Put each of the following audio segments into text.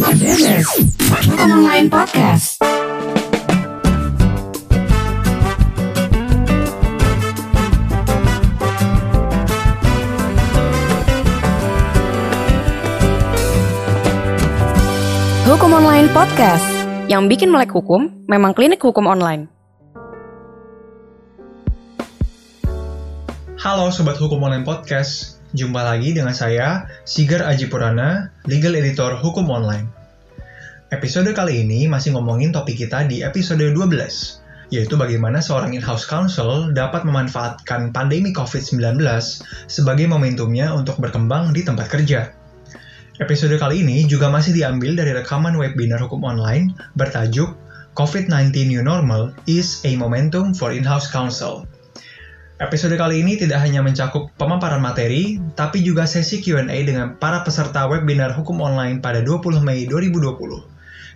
Online Podcast. Hukum Online Podcast. Yang bikin melek hukum memang klinik hukum online. Halo Sobat Hukum Online Podcast, jumpa lagi dengan saya, Sigar Aji Purana, Legal Editor Hukum Online. Episode kali ini masih ngomongin topik kita di episode 12, yaitu bagaimana seorang in-house counsel dapat memanfaatkan pandemi COVID-19 sebagai momentumnya untuk berkembang di tempat kerja. Episode kali ini juga masih diambil dari rekaman webinar hukum online bertajuk COVID-19 New Normal is a Momentum for In-House Counsel. Episode kali ini tidak hanya mencakup pemaparan materi, tapi juga sesi Q&A dengan para peserta webinar hukum online pada 20 Mei 2020.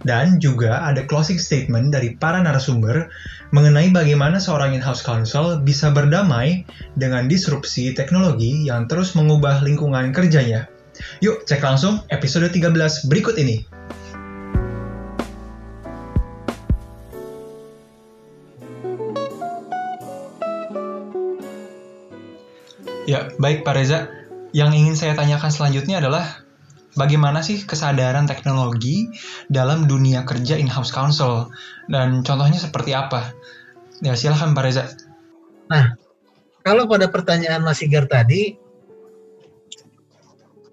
Dan juga ada closing statement dari para narasumber mengenai bagaimana seorang in-house counsel bisa berdamai dengan disrupsi teknologi yang terus mengubah lingkungan kerjanya. Yuk cek langsung episode 13 berikut ini. Ya, baik Pak Reza. Yang ingin saya tanyakan selanjutnya adalah bagaimana sih kesadaran teknologi dalam dunia kerja in-house counsel dan contohnya seperti apa? Ya, silahkan Pak Reza. Nah, kalau pada pertanyaan Mas Sigar tadi,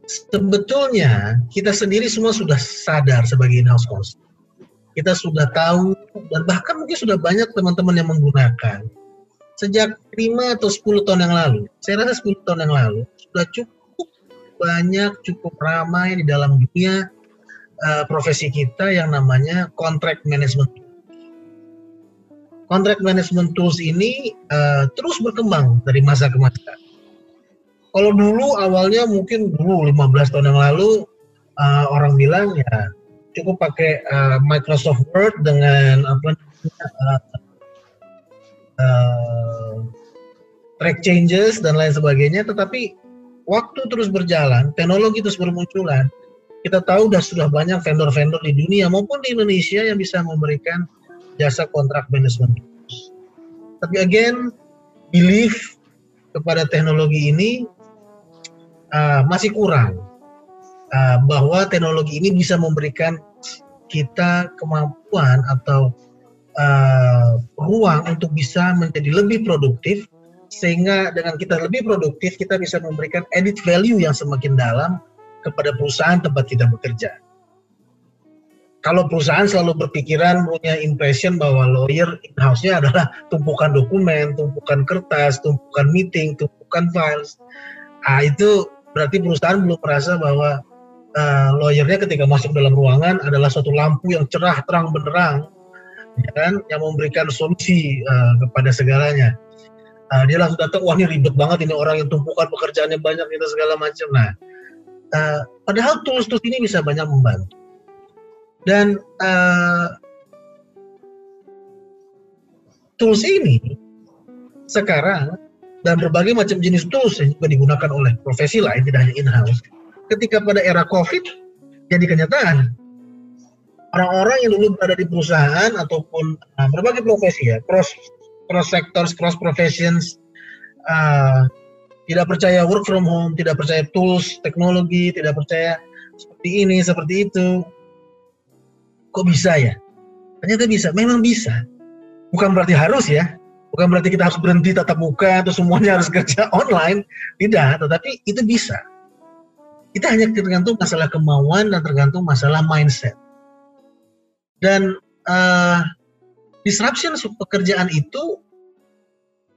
sebetulnya kita sendiri semua sudah sadar sebagai in-house counsel. Kita sudah tahu dan bahkan mungkin sudah banyak teman-teman yang menggunakan sejak 5 atau 10 tahun yang lalu. Saya rasa 10 tahun yang lalu sudah cukup banyak, cukup ramai di dalam dunia uh, profesi kita yang namanya contract management. Contract management tools ini uh, terus berkembang dari masa ke masa kalau dulu awalnya mungkin dulu 15 tahun yang lalu uh, orang bilang ya cukup pakai uh, Microsoft Word dengan apa uh, uh, track changes dan lain sebagainya tetapi waktu terus berjalan teknologi terus bermunculan kita tahu sudah sudah banyak vendor-vendor di dunia maupun di Indonesia yang bisa memberikan jasa kontrak management. Tapi again belief kepada teknologi ini uh, masih kurang uh, bahwa teknologi ini bisa memberikan kita kemampuan atau uh, ruang untuk bisa menjadi lebih produktif sehingga dengan kita lebih produktif kita bisa memberikan edit value yang semakin dalam kepada perusahaan tempat kita bekerja. Kalau perusahaan selalu berpikiran punya impression bahwa lawyer in-house-nya adalah tumpukan dokumen, tumpukan kertas, tumpukan meeting, tumpukan files. Ah itu berarti perusahaan belum merasa bahwa uh, lawyernya ketika masuk dalam ruangan adalah suatu lampu yang cerah terang benderang ya kan yang memberikan solusi uh, kepada segalanya. Uh, dia langsung datang wah ini ribet banget ini orang yang tumpukan pekerjaannya banyak itu segala macam. Nah uh, padahal tools-tools ini bisa banyak membantu. Dan uh, tools ini sekarang dan berbagai macam jenis tools yang juga digunakan oleh profesi lain tidak hanya in-house. Ketika pada era COVID jadi kenyataan orang-orang yang dulu berada di perusahaan ataupun uh, berbagai profesi ya cross cross sectors cross professions uh, tidak percaya work from home tidak percaya tools teknologi tidak percaya seperti ini seperti itu kok bisa ya ternyata bisa memang bisa bukan berarti harus ya Bukan berarti kita harus berhenti tatap muka atau semuanya harus kerja online. Tidak, tetapi itu bisa. Kita hanya tergantung masalah kemauan dan tergantung masalah mindset. Dan uh, disruption pekerjaan itu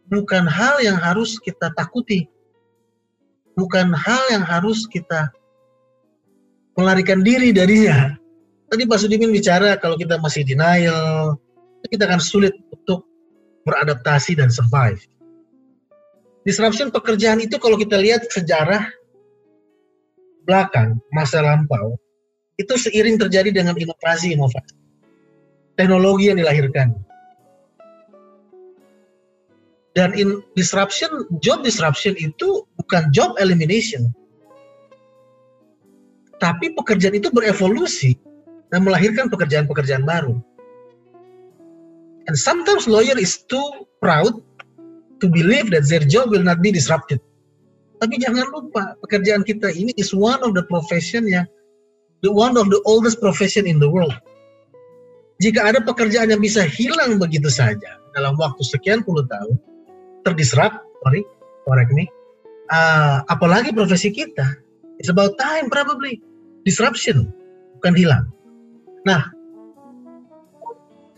bukan hal yang harus kita takuti. Bukan hal yang harus kita melarikan diri darinya. Tadi Pak Sudimin bicara kalau kita masih denial, kita akan sulit untuk beradaptasi dan survive. Disruption pekerjaan itu kalau kita lihat sejarah belakang, masa lampau, itu seiring terjadi dengan inovasi-inovasi. Teknologi yang dilahirkan. Dan in disruption, job disruption itu bukan job elimination. Tapi pekerjaan itu berevolusi dan melahirkan pekerjaan-pekerjaan baru. And sometimes lawyer is too proud to believe that their job will not be disrupted. Tapi jangan lupa, pekerjaan kita ini is one of the profession yang the one of the oldest profession in the world. Jika ada pekerjaan yang bisa hilang begitu saja dalam waktu sekian puluh tahun, terdisrupt, sorry, correct me, uh, apalagi profesi kita, it's about time probably, disruption, bukan hilang. Nah,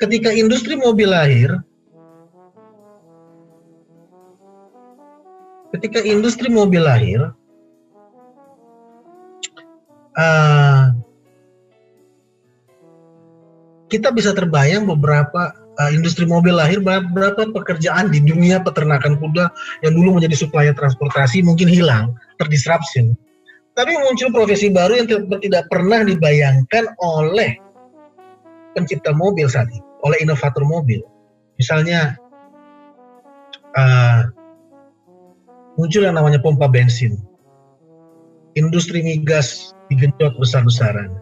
ketika industri mobil lahir, ketika industri mobil lahir, uh, kita bisa terbayang beberapa uh, industri mobil lahir beberapa pekerjaan di dunia peternakan kuda yang dulu menjadi supplier transportasi mungkin hilang, terdisruption. Tapi muncul profesi baru yang tidak pernah dibayangkan oleh pencipta mobil saat ini, oleh inovator mobil. Misalnya uh, muncul yang namanya pompa bensin, industri migas digenjot besar-besaran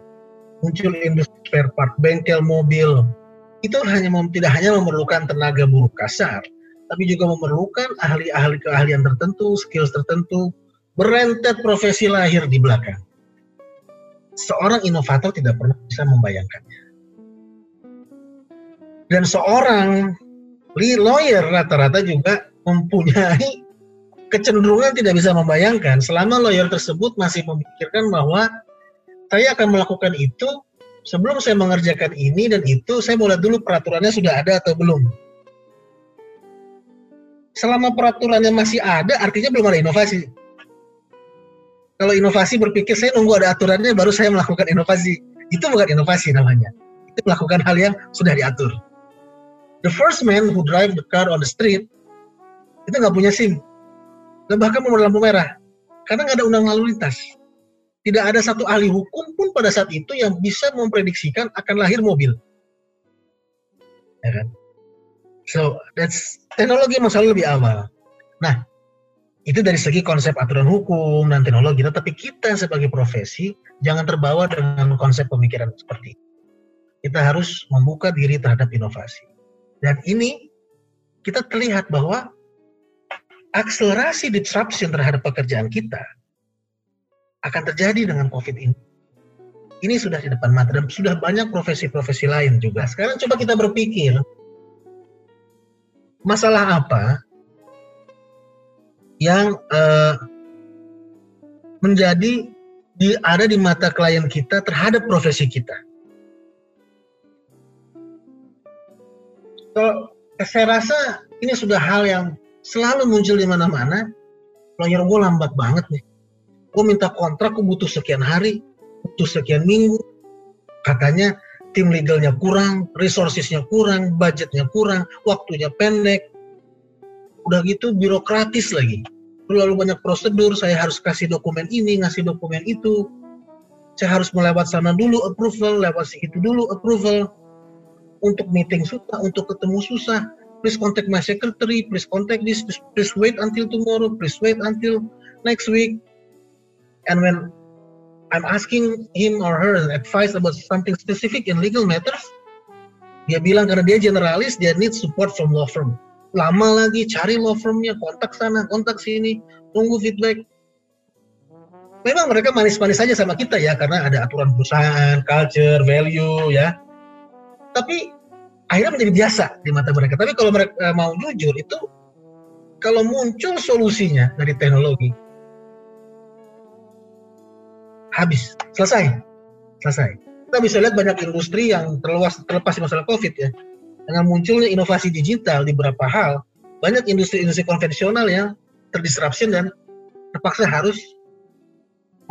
muncul industri spare part, bengkel mobil, itu hanya tidak hanya memerlukan tenaga buruh kasar, tapi juga memerlukan ahli-ahli keahlian tertentu, skills tertentu, berentet profesi lahir di belakang. Seorang inovator tidak pernah bisa membayangkannya. Dan seorang lawyer rata-rata juga mempunyai kecenderungan tidak bisa membayangkan selama lawyer tersebut masih memikirkan bahwa saya akan melakukan itu sebelum saya mengerjakan ini dan itu saya mau lihat dulu peraturannya sudah ada atau belum. Selama peraturannya masih ada, artinya belum ada inovasi. Kalau inovasi berpikir saya nunggu ada aturannya baru saya melakukan inovasi. Itu bukan inovasi namanya. Itu melakukan hal yang sudah diatur. The first man who drive the car on the street itu nggak punya SIM. Dan bahkan mau lampu merah. Karena nggak ada undang lalu lintas tidak ada satu ahli hukum pun pada saat itu yang bisa memprediksikan akan lahir mobil. Ya kan? So, that's teknologi masalah lebih awal. Nah, itu dari segi konsep aturan hukum dan teknologi. Tetapi kita sebagai profesi jangan terbawa dengan konsep pemikiran seperti itu. Kita harus membuka diri terhadap inovasi. Dan ini kita terlihat bahwa akselerasi disruption terhadap pekerjaan kita akan terjadi dengan COVID ini. Ini sudah di depan mata dan sudah banyak profesi-profesi lain juga. Sekarang coba kita berpikir, masalah apa yang uh, menjadi di, ada di mata klien kita terhadap profesi kita. So, saya rasa ini sudah hal yang selalu muncul di mana-mana. Lawyer gue lambat banget nih gue minta kontrak gue butuh sekian hari butuh sekian minggu. Katanya tim legalnya kurang resourcesnya kurang budgetnya kurang waktunya pendek. Udah gitu birokratis lagi. Terlalu banyak prosedur saya harus kasih dokumen ini ngasih dokumen itu. Saya harus melewat sana dulu approval lewat situ dulu approval. Untuk meeting susah untuk ketemu susah. Please contact my secretary please contact this please wait until tomorrow please wait until next week And when I'm asking him or her advice about something specific in legal matters, dia bilang karena dia generalis, dia need support from law firm. Lama lagi cari law firmnya, kontak sana, kontak sini, tunggu feedback. Memang mereka manis-manis saja sama kita ya, karena ada aturan perusahaan, culture, value ya. Tapi akhirnya menjadi biasa di mata mereka. Tapi kalau mereka mau jujur itu, kalau muncul solusinya dari teknologi, habis, selesai, selesai. Kita bisa lihat banyak industri yang terluas terlepas di masalah COVID ya. Dengan munculnya inovasi digital di beberapa hal, banyak industri-industri konvensional yang terdisruption dan terpaksa harus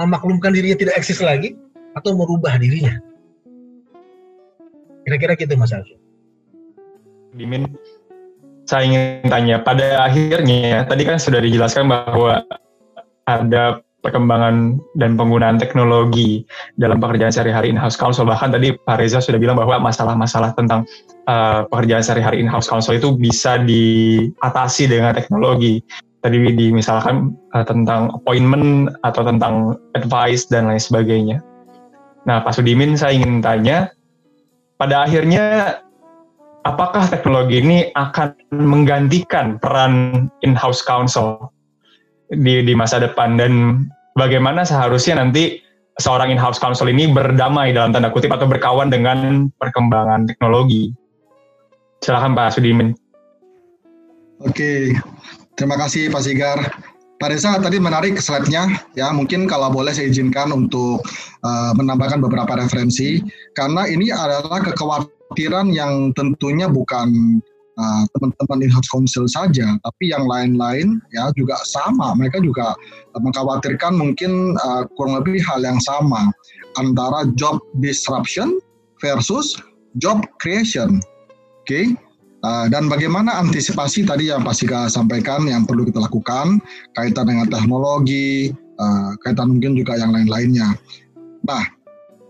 memaklumkan dirinya tidak eksis lagi atau merubah dirinya. Kira-kira gitu Mas Alfi. Dimin, saya ingin tanya, pada akhirnya tadi kan sudah dijelaskan bahwa ada perkembangan dan penggunaan teknologi dalam pekerjaan sehari-hari in-house counsel. Bahkan tadi Pak Reza sudah bilang bahwa masalah-masalah tentang uh, pekerjaan sehari-hari in-house counsel itu bisa diatasi dengan teknologi. Tadi dimisalkan uh, tentang appointment atau tentang advice dan lain sebagainya. Nah, Pak Sudimin saya ingin tanya, pada akhirnya apakah teknologi ini akan menggantikan peran in-house counsel di, di masa depan dan bagaimana seharusnya nanti seorang in-house counsel ini berdamai dalam tanda kutip atau berkawan dengan perkembangan teknologi? Silakan Pak Sudimin. Oke, terima kasih Pak Sigar. Pak Reza tadi menarik slide-nya ya mungkin kalau boleh saya izinkan untuk uh, menambahkan beberapa referensi karena ini adalah kekhawatiran yang tentunya bukan uh, teman-teman in-house council saja tapi yang lain-lain ya juga sama mereka juga mengkhawatirkan mungkin uh, kurang lebih hal yang sama antara job disruption versus job creation. Oke. Okay? Uh, dan bagaimana antisipasi tadi yang Pak Sika sampaikan yang perlu kita lakukan kaitan dengan teknologi, uh, kaitan mungkin juga yang lain-lainnya. Nah,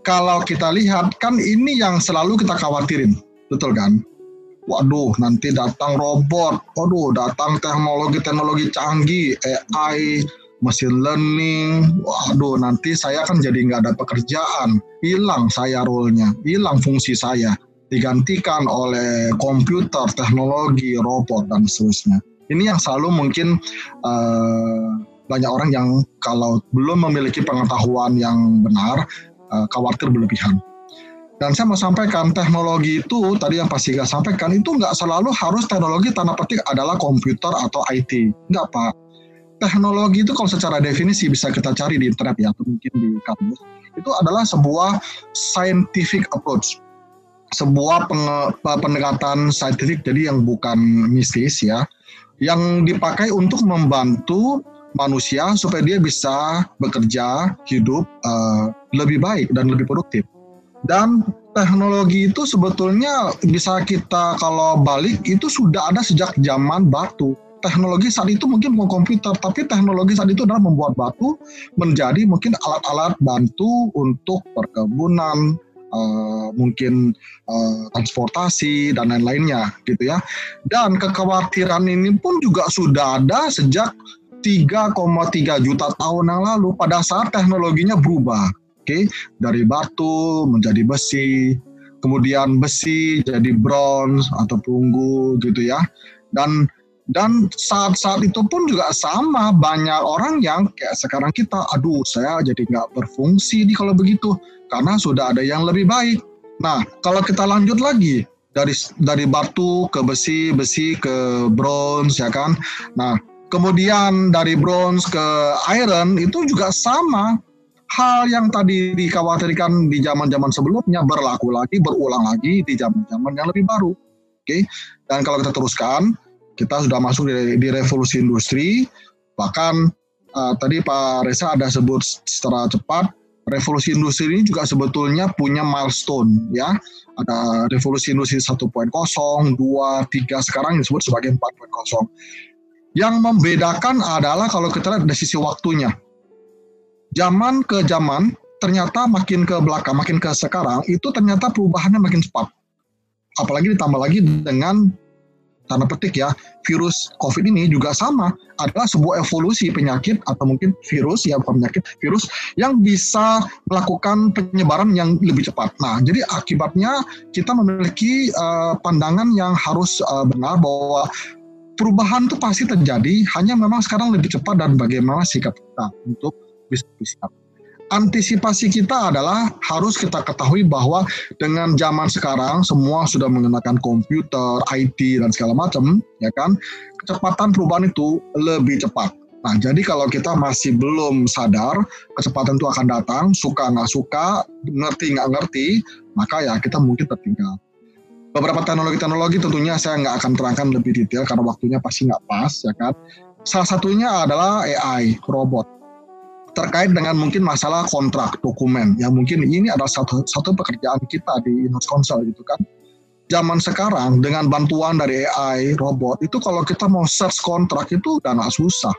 kalau kita lihat kan ini yang selalu kita khawatirin, betul kan? Waduh, nanti datang robot, waduh, datang teknologi-teknologi canggih, AI, machine learning, waduh, nanti saya kan jadi nggak ada pekerjaan, hilang saya role-nya, hilang fungsi saya digantikan oleh komputer, teknologi, robot dan seterusnya. Ini yang selalu mungkin uh, banyak orang yang kalau belum memiliki pengetahuan yang benar uh, khawatir berlebihan. Dan saya mau sampaikan teknologi itu tadi yang pasti Siga sampaikan itu nggak selalu harus teknologi tanda petik adalah komputer atau IT. Nggak Pak. Teknologi itu kalau secara definisi bisa kita cari di internet ya atau mungkin di kampus itu adalah sebuah scientific approach sebuah pendekatan saintifik jadi yang bukan mistis ya yang dipakai untuk membantu manusia supaya dia bisa bekerja hidup uh, lebih baik dan lebih produktif dan teknologi itu sebetulnya bisa kita kalau balik itu sudah ada sejak zaman batu teknologi saat itu mungkin bukan komputer, tapi teknologi saat itu adalah membuat batu menjadi mungkin alat-alat bantu untuk perkebunan, uh, mungkin uh, transportasi dan lain-lainnya gitu ya. Dan kekhawatiran ini pun juga sudah ada sejak 3,3 juta tahun yang lalu pada saat teknologinya berubah. Oke, dari batu menjadi besi, kemudian besi jadi bronze atau perunggu gitu ya. Dan dan saat-saat itu pun juga sama banyak orang yang kayak sekarang kita, aduh saya jadi nggak berfungsi nih kalau begitu karena sudah ada yang lebih baik. Nah kalau kita lanjut lagi dari dari batu ke besi, besi ke bronze ya kan. Nah kemudian dari bronze ke iron itu juga sama hal yang tadi dikhawatirkan di zaman-zaman sebelumnya berlaku lagi, berulang lagi di zaman-zaman yang lebih baru. Oke, okay? dan kalau kita teruskan, kita sudah masuk di, di revolusi industri, bahkan uh, tadi Pak Reza ada sebut secara cepat, revolusi industri ini juga sebetulnya punya milestone ya. Ada revolusi industri 1.0, 2, 3, sekarang disebut sebagai 4.0. Yang membedakan adalah kalau kita lihat dari sisi waktunya. Zaman ke zaman, ternyata makin ke belakang, makin ke sekarang, itu ternyata perubahannya makin cepat. Apalagi ditambah lagi dengan tanda petik ya, virus COVID ini juga sama, adalah sebuah evolusi penyakit atau mungkin virus ya penyakit, virus yang bisa melakukan penyebaran yang lebih cepat. Nah, jadi akibatnya kita memiliki uh, pandangan yang harus uh, benar bahwa perubahan itu pasti terjadi, hanya memang sekarang lebih cepat dan bagaimana sikap kita untuk bisa bersikap antisipasi kita adalah harus kita ketahui bahwa dengan zaman sekarang semua sudah menggunakan komputer, IT dan segala macam, ya kan? Kecepatan perubahan itu lebih cepat. Nah, jadi kalau kita masih belum sadar kecepatan itu akan datang, suka nggak suka, ngerti nggak ngerti, maka ya kita mungkin tertinggal. Beberapa teknologi-teknologi tentunya saya nggak akan terangkan lebih detail karena waktunya pasti nggak pas, ya kan? Salah satunya adalah AI, robot terkait dengan mungkin masalah kontrak dokumen yang mungkin ini adalah satu satu pekerjaan kita di Inos Council gitu kan. Zaman sekarang dengan bantuan dari AI robot itu kalau kita mau search kontrak itu udah nggak susah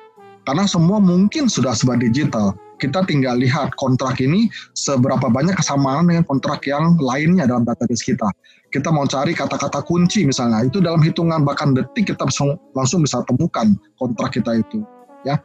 karena semua mungkin sudah serba digital. Kita tinggal lihat kontrak ini seberapa banyak kesamaan dengan kontrak yang lainnya dalam database kita. Kita mau cari kata-kata kunci misalnya, itu dalam hitungan bahkan detik kita langsung bisa temukan kontrak kita itu ya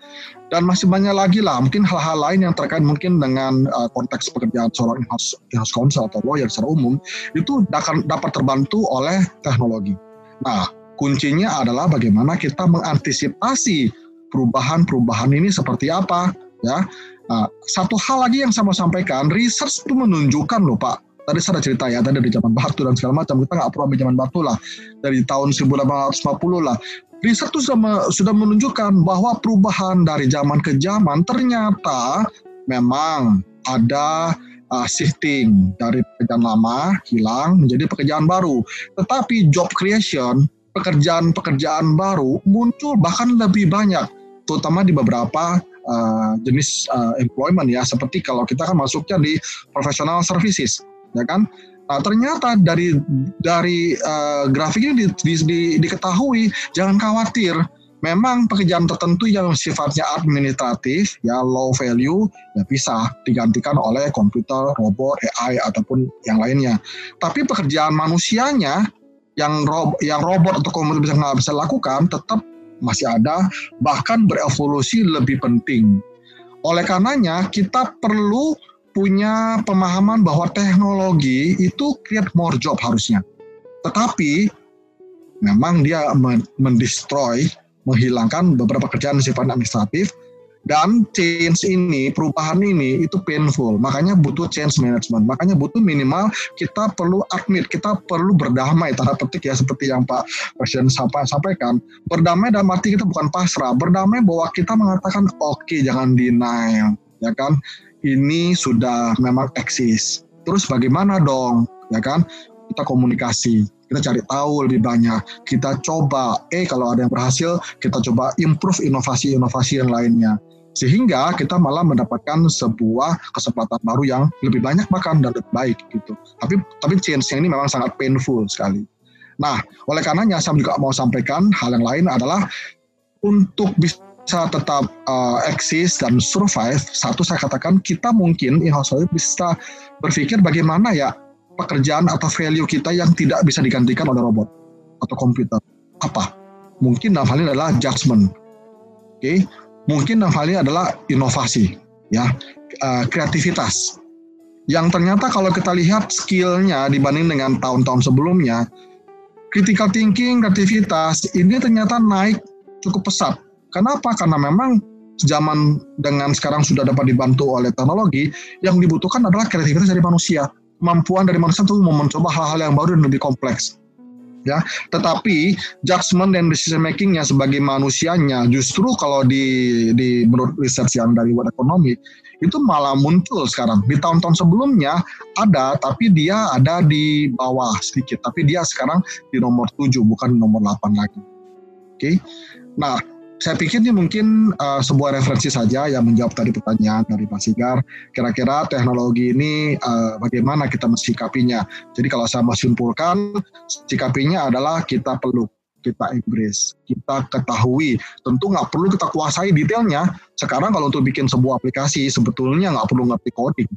dan masih banyak lagi lah mungkin hal-hal lain yang terkait mungkin dengan uh, konteks pekerjaan seorang in-house, in-house counsel atau lawyer secara umum itu dapat dapat terbantu oleh teknologi. Nah kuncinya adalah bagaimana kita mengantisipasi perubahan-perubahan ini seperti apa ya. Nah, satu hal lagi yang saya mau sampaikan, research itu menunjukkan loh Pak, tadi saya cerita ya, tadi dari zaman batu dan segala macam, kita nggak perlu ambil zaman batu lah, dari tahun 1850 lah, riset itu sudah, sudah menunjukkan bahwa perubahan dari zaman ke zaman ternyata memang ada uh, shifting dari pekerjaan lama hilang menjadi pekerjaan baru. Tetapi job creation, pekerjaan-pekerjaan baru muncul bahkan lebih banyak, terutama di beberapa uh, jenis uh, employment ya, seperti kalau kita kan masuknya di professional services, ya kan? Nah, ternyata dari dari uh, grafik ini di, di, di, diketahui, jangan khawatir. Memang pekerjaan tertentu yang sifatnya administratif, ya low value, ya bisa digantikan oleh komputer, robot, AI ataupun yang lainnya. Tapi pekerjaan manusianya yang rob, yang robot atau komputer bisa nggak bisa lakukan, tetap masih ada, bahkan berevolusi lebih penting. Oleh karenanya kita perlu punya pemahaman bahwa teknologi itu create more job harusnya. Tetapi memang dia mendestroy, menghilangkan beberapa kerjaan sifat administratif dan change ini, perubahan ini itu painful. Makanya butuh change management. Makanya butuh minimal kita perlu admit, kita perlu berdamai tanda petik ya seperti yang Pak Presiden sampaikan. Berdamai dan arti kita bukan pasrah, berdamai bahwa kita mengatakan oke okay, jangan denial, ya kan? Ini sudah memang eksis. Terus bagaimana dong, ya kan? Kita komunikasi, kita cari tahu lebih banyak, kita coba, eh kalau ada yang berhasil, kita coba improve inovasi-inovasi yang lainnya. Sehingga kita malah mendapatkan sebuah kesempatan baru yang lebih banyak bahkan dan lebih baik gitu. Tapi tapi change-nya ini memang sangat painful sekali. Nah, oleh karenanya saya juga mau sampaikan hal yang lain adalah untuk bisa bisa tetap uh, eksis dan survive, satu saya katakan kita mungkin in-house bisa berpikir bagaimana ya pekerjaan atau value kita yang tidak bisa digantikan oleh robot atau komputer. Apa? Mungkin dalam hal ini adalah judgment. Oke, okay? mungkin dalam hal ini adalah inovasi, ya, uh, kreativitas. Yang ternyata kalau kita lihat skillnya dibanding dengan tahun-tahun sebelumnya, critical thinking, kreativitas ini ternyata naik cukup pesat Kenapa? Karena memang zaman dengan sekarang sudah dapat dibantu oleh teknologi, yang dibutuhkan adalah kreativitas dari manusia. Kemampuan dari manusia untuk mencoba hal-hal yang baru dan lebih kompleks. Ya, tetapi judgment dan decision makingnya sebagai manusianya justru kalau di, di menurut research yang dari World Economy itu malah muncul sekarang. Di tahun-tahun sebelumnya ada, tapi dia ada di bawah sedikit. Tapi dia sekarang di nomor 7, bukan nomor 8 lagi. Oke. Okay? Nah, saya pikir ini mungkin uh, sebuah referensi saja yang menjawab tadi pertanyaan dari Pak Sigar. Kira-kira teknologi ini uh, bagaimana kita mensikapinya? Jadi kalau saya mau simpulkan, sikapinya adalah kita perlu kita embrace, kita ketahui. Tentu nggak perlu kita kuasai detailnya. Sekarang kalau untuk bikin sebuah aplikasi, sebetulnya nggak perlu ngerti coding.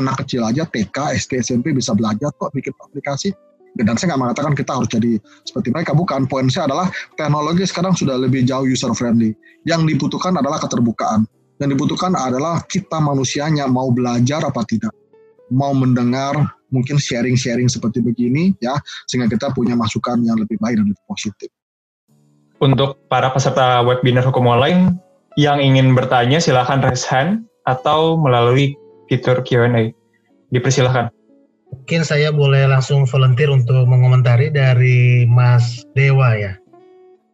Anak kecil aja TK, SD, SMP bisa belajar kok bikin aplikasi dan saya nggak mengatakan kita harus jadi seperti mereka bukan. Poin saya adalah teknologi sekarang sudah lebih jauh user friendly yang dibutuhkan adalah keterbukaan. Yang dibutuhkan adalah kita manusianya mau belajar apa tidak. Mau mendengar mungkin sharing-sharing seperti begini ya sehingga kita punya masukan yang lebih baik dan lebih positif. Untuk para peserta webinar hukum online yang ingin bertanya silahkan raise hand atau melalui fitur Q&A dipersilahkan Mungkin saya boleh langsung volunteer untuk mengomentari dari Mas Dewa ya.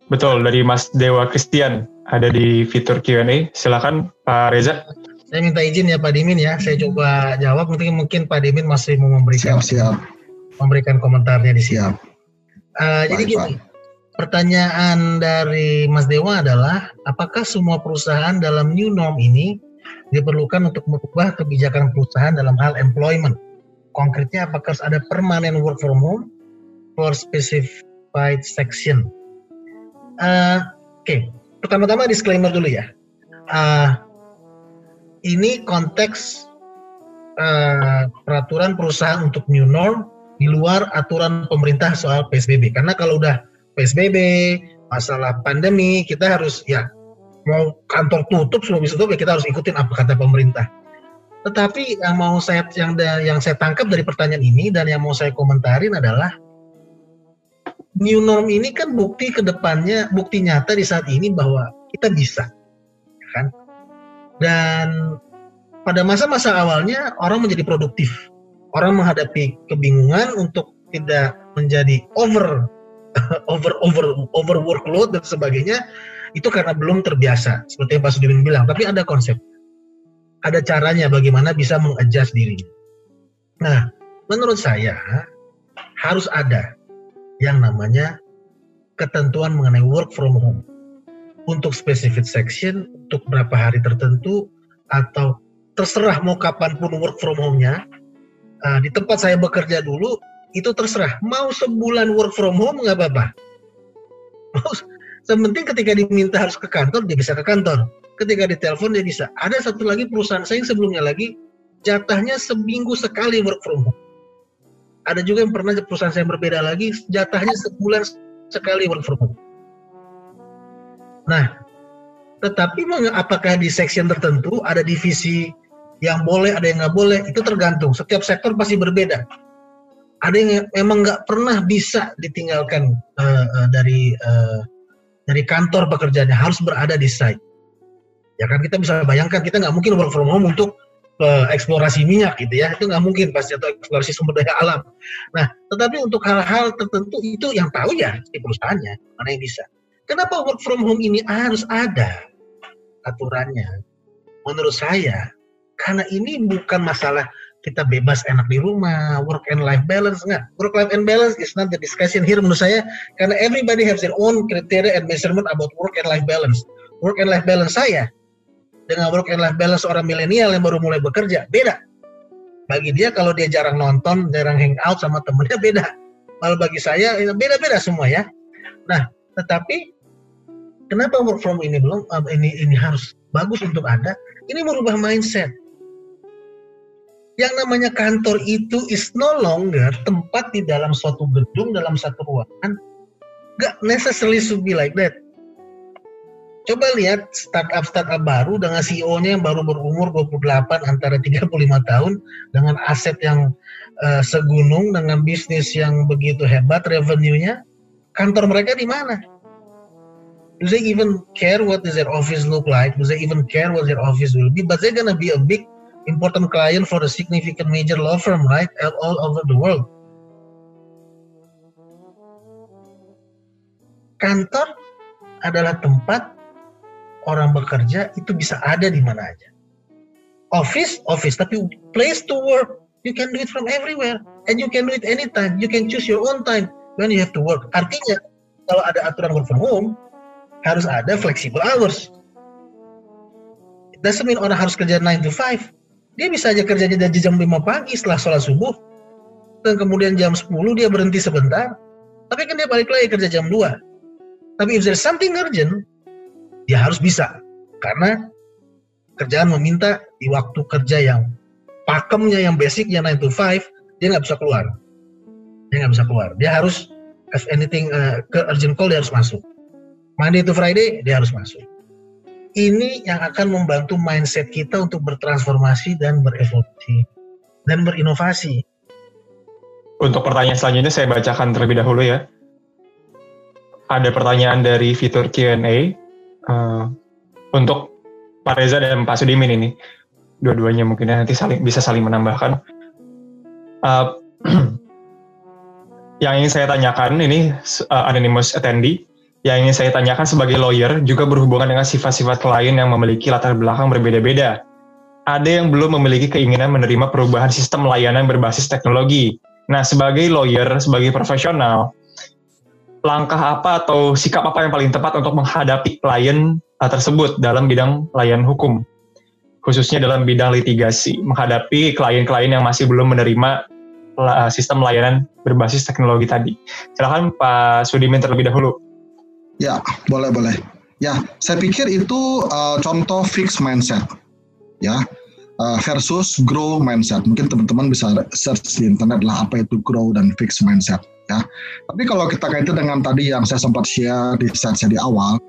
Betul, dari Mas Dewa Christian ada di fitur Q&A. Silakan Pak Reza. Saya minta izin ya Pak Dimin ya, saya coba jawab. Mungkin mungkin Pak Dimin masih mau memberikan siap, siap. memberikan komentarnya di sini. Siap. Uh, jadi gini, pertanyaan dari Mas Dewa adalah, apakah semua perusahaan dalam new norm ini diperlukan untuk merubah kebijakan perusahaan dalam hal employment? Konkretnya apakah harus ada permanent work from home for specified section. Uh, Oke, okay. pertama-tama disclaimer dulu ya. Uh, ini konteks uh, peraturan perusahaan untuk new norm di luar aturan pemerintah soal PSBB. Karena kalau udah PSBB, masalah pandemi, kita harus ya mau kantor tutup semua bisa tutup ya kita harus ikutin apa kata pemerintah tetapi yang mau saya yang yang saya tangkap dari pertanyaan ini dan yang mau saya komentarin adalah new norm ini kan bukti ke depannya bukti nyata di saat ini bahwa kita bisa kan? Dan pada masa-masa awalnya orang menjadi produktif. Orang menghadapi kebingungan untuk tidak menjadi over over over over workload dan sebagainya itu karena belum terbiasa seperti yang Pak Sudirman bilang. Tapi ada konsep ada caranya bagaimana bisa mengadjust diri nah menurut saya harus ada yang namanya ketentuan mengenai work from home untuk specific section untuk berapa hari tertentu atau terserah mau kapan pun work from home-nya. Uh, di tempat saya bekerja dulu itu terserah mau sebulan work from home nggak apa-apa. Mau sementing ketika diminta harus ke kantor dia bisa ke kantor. Ketika ditelepon dia bisa. Ada satu lagi perusahaan saya yang sebelumnya lagi jatahnya seminggu sekali work from home. Ada juga yang pernah perusahaan saya berbeda lagi jatahnya sebulan sekali work from home. Nah, tetapi apakah di section tertentu ada divisi yang boleh, ada yang nggak boleh, itu tergantung. Setiap sektor pasti berbeda. Ada yang memang nggak pernah bisa ditinggalkan uh, uh, dari uh, dari kantor pekerjaannya, harus berada di site. Ya kan kita bisa bayangkan kita nggak mungkin work from home untuk uh, eksplorasi minyak gitu ya, itu nggak mungkin pasti atau eksplorasi sumber daya alam. Nah, tetapi untuk hal-hal tertentu itu yang tahu ya di perusahaannya mana yang bisa. Kenapa work from home ini harus ada aturannya? Menurut saya karena ini bukan masalah kita bebas enak di rumah, work and life balance enggak. Work life and balance is not the discussion here menurut saya karena everybody has their own criteria and measurement about work and life balance. Work and life balance saya dengan work and life balance orang milenial yang baru mulai bekerja beda. Bagi dia kalau dia jarang nonton, jarang hangout sama temennya beda. Kalau bagi saya beda-beda semua ya. Nah, tetapi kenapa work from ini belum ini ini harus bagus untuk ada? Ini merubah mindset yang namanya kantor itu is no longer tempat di dalam suatu gedung, dalam satu ruangan. Gak necessarily should be like that. Coba lihat startup-startup baru dengan CEO-nya yang baru berumur 28 antara 35 tahun dengan aset yang uh, segunung dengan bisnis yang begitu hebat revenue-nya. Kantor mereka di mana? Do they even care what does their office look like? Do they even care what their office will be? But they're gonna be a big important client for a significant major law firm, right? All over the world. Kantor adalah tempat orang bekerja itu bisa ada di mana aja. Office, office, tapi place to work, you can do it from everywhere. And you can do it anytime. You can choose your own time when you have to work. Artinya, kalau ada aturan work from home, harus ada flexible hours. It doesn't mean orang harus kerja 9 to 5 dia bisa aja kerjanya dari jam 5 pagi setelah sholat subuh dan kemudian jam 10 dia berhenti sebentar tapi kan dia balik lagi kerja jam 2 tapi if there's something urgent dia harus bisa. Karena kerjaan meminta di waktu kerja yang pakemnya yang basicnya 9 to 5 dia nggak bisa keluar. Dia nggak bisa keluar. Dia harus if anything uh, ke urgent call dia harus masuk. Monday to Friday dia harus masuk. Ini yang akan membantu mindset kita untuk bertransformasi dan berevolusi dan berinovasi. Untuk pertanyaan selanjutnya saya bacakan terlebih dahulu ya. Ada pertanyaan dari fitur Q&A uh, untuk Pak Reza dan Pak Sudimin ini. Dua-duanya mungkin nanti saling bisa saling menambahkan. Uh, yang ingin saya tanyakan ini uh, anonymous attendee yang ingin saya tanyakan sebagai lawyer juga berhubungan dengan sifat-sifat klien yang memiliki latar belakang berbeda-beda. Ada yang belum memiliki keinginan menerima perubahan sistem layanan berbasis teknologi. Nah, sebagai lawyer, sebagai profesional, langkah apa atau sikap apa yang paling tepat untuk menghadapi klien uh, tersebut dalam bidang layanan hukum, khususnya dalam bidang litigasi, menghadapi klien-klien yang masih belum menerima uh, sistem layanan berbasis teknologi tadi. Silahkan Pak Sudimin terlebih dahulu. Ya, boleh boleh. Ya, saya pikir itu uh, contoh fixed mindset, ya, uh, versus grow mindset. Mungkin teman-teman bisa search di internet lah apa itu grow dan fixed mindset, ya. Tapi kalau kita kaitan dengan tadi yang saya sempat share di set saya di awal,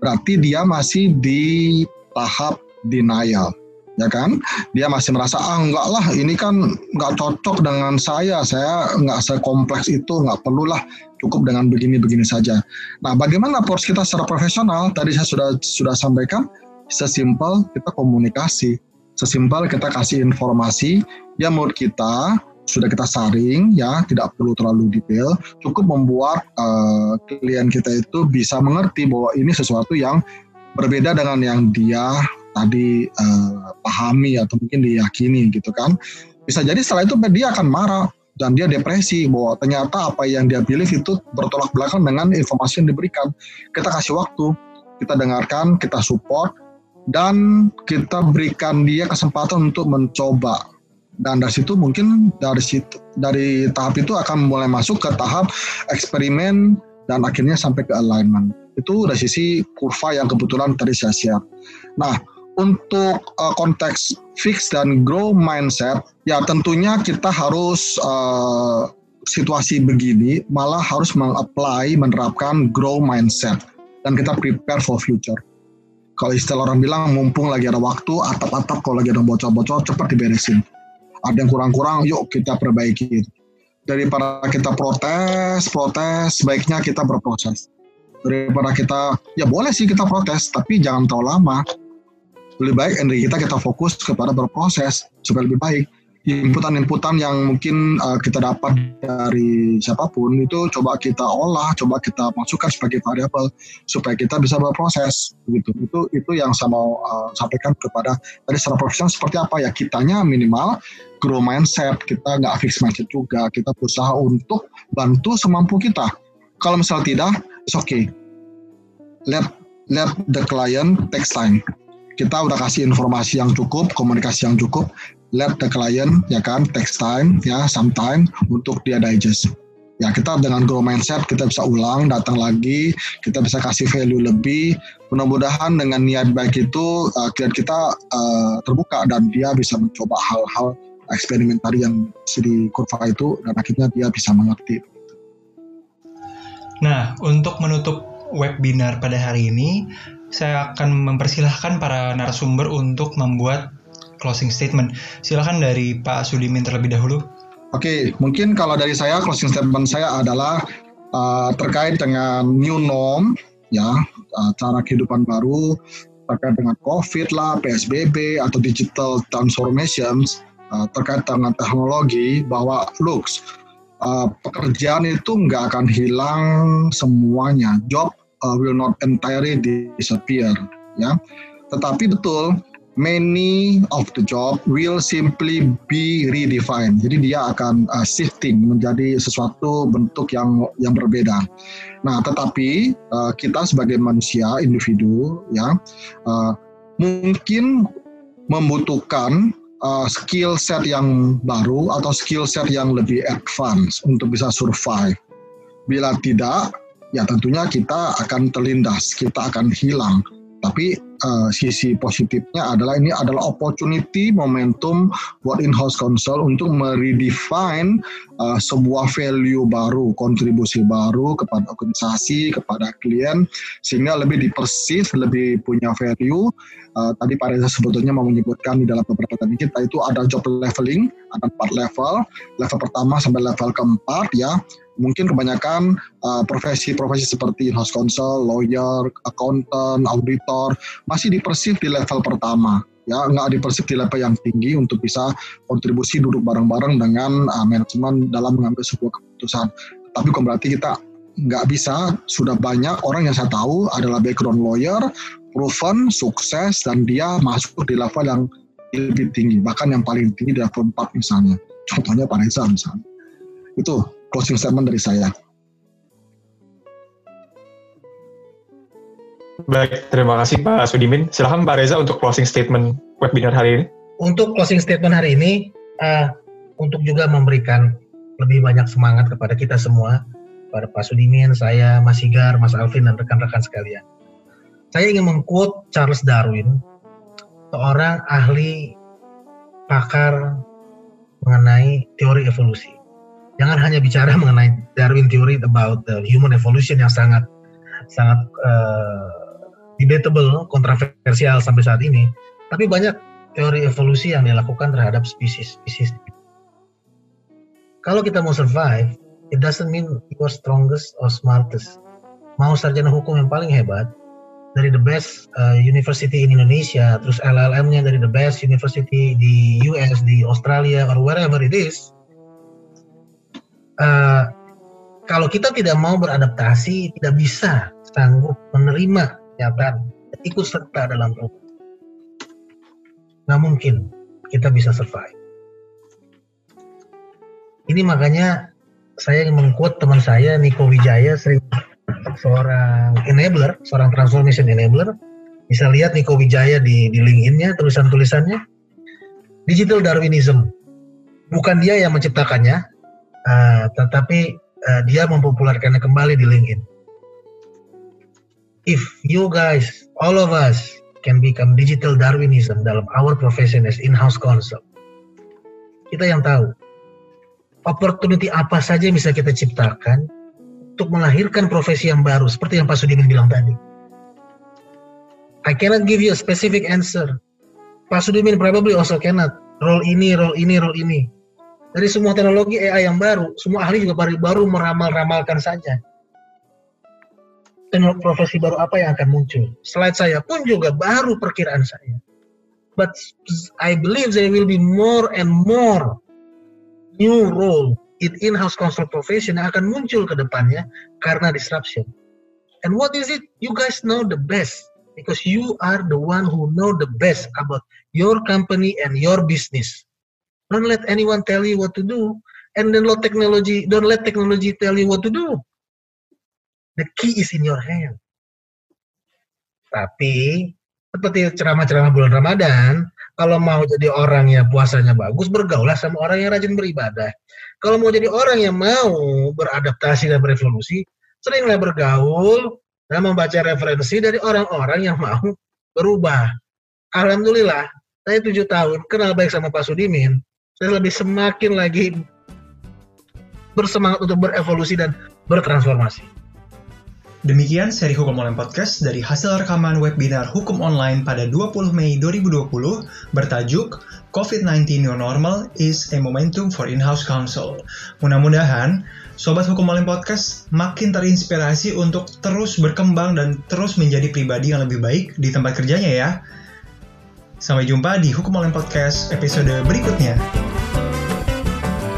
berarti dia masih di tahap denial ya kan? Dia masih merasa ah enggak lah ini kan enggak cocok dengan saya. Saya enggak sekompleks itu enggak perlulah cukup dengan begini-begini saja. Nah bagaimana approach kita secara profesional? Tadi saya sudah sudah sampaikan sesimpel kita komunikasi sesimpel kita kasih informasi yang menurut kita sudah kita saring ya tidak perlu terlalu detail cukup membuat uh, klien kita itu bisa mengerti bahwa ini sesuatu yang berbeda dengan yang dia tadi uh, pahami atau mungkin diyakini gitu kan. Bisa jadi setelah itu dia akan marah dan dia depresi bahwa ternyata apa yang dia pilih itu bertolak belakang dengan informasi yang diberikan. Kita kasih waktu kita dengarkan kita support dan kita berikan dia kesempatan untuk mencoba dan dari situ mungkin dari situ dari tahap itu akan mulai masuk ke tahap eksperimen dan akhirnya sampai ke alignment itu dari sisi kurva yang kebetulan tadi saya share. Nah, untuk uh, konteks fix dan grow mindset, ya tentunya kita harus uh, situasi begini malah harus mengapply, menerapkan grow mindset dan kita prepare for future. Kalau istilah orang bilang mumpung lagi ada waktu, atap-atap kalau lagi ada bocor-bocor cepat diberesin. Ada yang kurang-kurang, yuk kita perbaiki. Daripada kita protes, protes, sebaiknya kita berproses. Daripada kita, ya boleh sih kita protes, tapi jangan terlalu lama lebih baik energi kita kita fokus kepada berproses supaya lebih baik inputan-inputan yang mungkin uh, kita dapat dari siapa pun itu coba kita olah, coba kita masukkan sebagai variabel supaya kita bisa berproses begitu. Itu itu yang saya mau uh, sampaikan kepada tadi secara profesional seperti apa ya kitanya minimal grow mindset, kita nggak fix mindset juga, kita berusaha untuk bantu semampu kita. Kalau misal tidak, it's okay. Let let the client take time kita udah kasih informasi yang cukup, komunikasi yang cukup, let the client ya kan text time ya sometime untuk dia digest. Ya kita dengan grow mindset kita bisa ulang, datang lagi, kita bisa kasih value lebih. Mudah-mudahan dengan niat baik itu uh, klien kita uh, terbuka dan dia bisa mencoba hal-hal eksperimen tadi yang di kurva itu dan akhirnya dia bisa mengerti. Nah, untuk menutup webinar pada hari ini, saya akan mempersilahkan para narasumber untuk membuat closing statement. Silahkan dari Pak Sudimin terlebih dahulu. Oke, mungkin kalau dari saya closing statement saya adalah uh, terkait dengan new norm, ya, uh, cara kehidupan baru terkait dengan COVID lah, PSBB atau digital transformations uh, terkait dengan teknologi bahwa looks uh, pekerjaan itu nggak akan hilang semuanya, job uh, will not entirely disappear ya tetapi betul many of the job will simply be redefined. Jadi dia akan uh, shifting menjadi sesuatu bentuk yang yang berbeda. Nah tetapi uh, kita sebagai manusia individu ya uh, mungkin membutuhkan uh, skill set yang baru atau skill set yang lebih advance untuk bisa survive. Bila tidak ya tentunya kita akan terlindas, kita akan hilang. Tapi uh, sisi positifnya adalah ini adalah opportunity, momentum buat in-house council untuk meredefine uh, sebuah value baru, kontribusi baru kepada organisasi, kepada klien, sehingga lebih dipersif, lebih punya value. Uh, tadi Pak Reza sebetulnya mau menyebutkan di dalam beberapa tadi kita itu ada job leveling, ada empat level. Level pertama sampai level keempat ya mungkin kebanyakan uh, profesi-profesi seperti house counsel, lawyer, accountant, auditor masih dipersif di level pertama ya nggak dipersif di level yang tinggi untuk bisa kontribusi duduk bareng-bareng dengan uh, manajemen dalam mengambil sebuah keputusan. Tapi bukan berarti kita nggak bisa. Sudah banyak orang yang saya tahu adalah background lawyer, proven, sukses, dan dia masuk di level yang lebih tinggi, bahkan yang paling tinggi di level 4 misalnya. Contohnya Pak Reza misalnya. Itu closing statement dari saya. Baik, terima kasih Pak Sudimin. Silahkan Pak Reza untuk closing statement webinar hari ini. Untuk closing statement hari ini, uh, untuk juga memberikan lebih banyak semangat kepada kita semua, pada Pak Sudimin, saya, Mas Sigar, Mas Alvin, dan rekan-rekan sekalian. Saya ingin mengquote Charles Darwin, seorang ahli pakar mengenai teori evolusi jangan hanya bicara mengenai Darwin theory about the human evolution yang sangat sangat uh, debatable, kontroversial sampai saat ini. Tapi banyak teori evolusi yang dilakukan terhadap spesies-spesies. Kalau kita mau survive, it doesn't mean you are strongest or smartest. Mau sarjana hukum yang paling hebat, dari the best uh, university in Indonesia, terus LLM-nya dari the best university di US, di Australia, or wherever it is, uh, kalau kita tidak mau beradaptasi, tidak bisa sanggup menerima kenyataan, ikut serta dalam program. Nggak mungkin kita bisa survive. Ini makanya saya mengquote teman saya, Niko Wijaya, sering seorang enabler, seorang transformation enabler. Bisa lihat Niko Wijaya di, di LinkedIn-nya, tulisan-tulisannya. Digital Darwinism. Bukan dia yang menciptakannya, uh, tetapi uh, dia mempopulerkannya kembali di LinkedIn. If you guys, all of us, can become digital Darwinism dalam our profession as in-house counsel, kita yang tahu opportunity apa saja yang bisa kita ciptakan untuk melahirkan profesi yang baru seperti yang Pak Sudirman bilang tadi. I cannot give you a specific answer. Pak Sudirman probably also cannot. Role ini, role ini, role ini. Dari semua teknologi AI yang baru, semua ahli juga baru, baru meramal-ramalkan saja. Teknologi profesi baru apa yang akan muncul? Slide saya pun juga baru perkiraan saya. But I believe there will be more and more new role it in-house consult profession yang akan muncul ke depannya karena disruption. And what is it? You guys know the best because you are the one who know the best about your company and your business. Don't let anyone tell you what to do, and then let technology don't let technology tell you what to do. The key is in your hand. Tapi seperti ceramah-ceramah bulan Ramadan, kalau mau jadi orang yang puasanya bagus, bergaulah sama orang yang rajin beribadah. Kalau mau jadi orang yang mau beradaptasi dan berevolusi, seringlah bergaul dan membaca referensi dari orang-orang yang mau berubah. Alhamdulillah, saya tujuh tahun kenal baik sama Pak Sudimin, saya lebih semakin lagi bersemangat untuk berevolusi dan bertransformasi. Demikian seri Hukum Online Podcast dari hasil rekaman webinar Hukum Online pada 20 Mei 2020 bertajuk COVID-19 New Normal is a Momentum for In-House Counsel. Mudah-mudahan Sobat Hukum Online Podcast makin terinspirasi untuk terus berkembang dan terus menjadi pribadi yang lebih baik di tempat kerjanya ya. Sampai jumpa di Hukum Online Podcast episode berikutnya.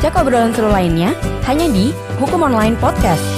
Cek obrolan seru lainnya hanya di Hukum Online Podcast.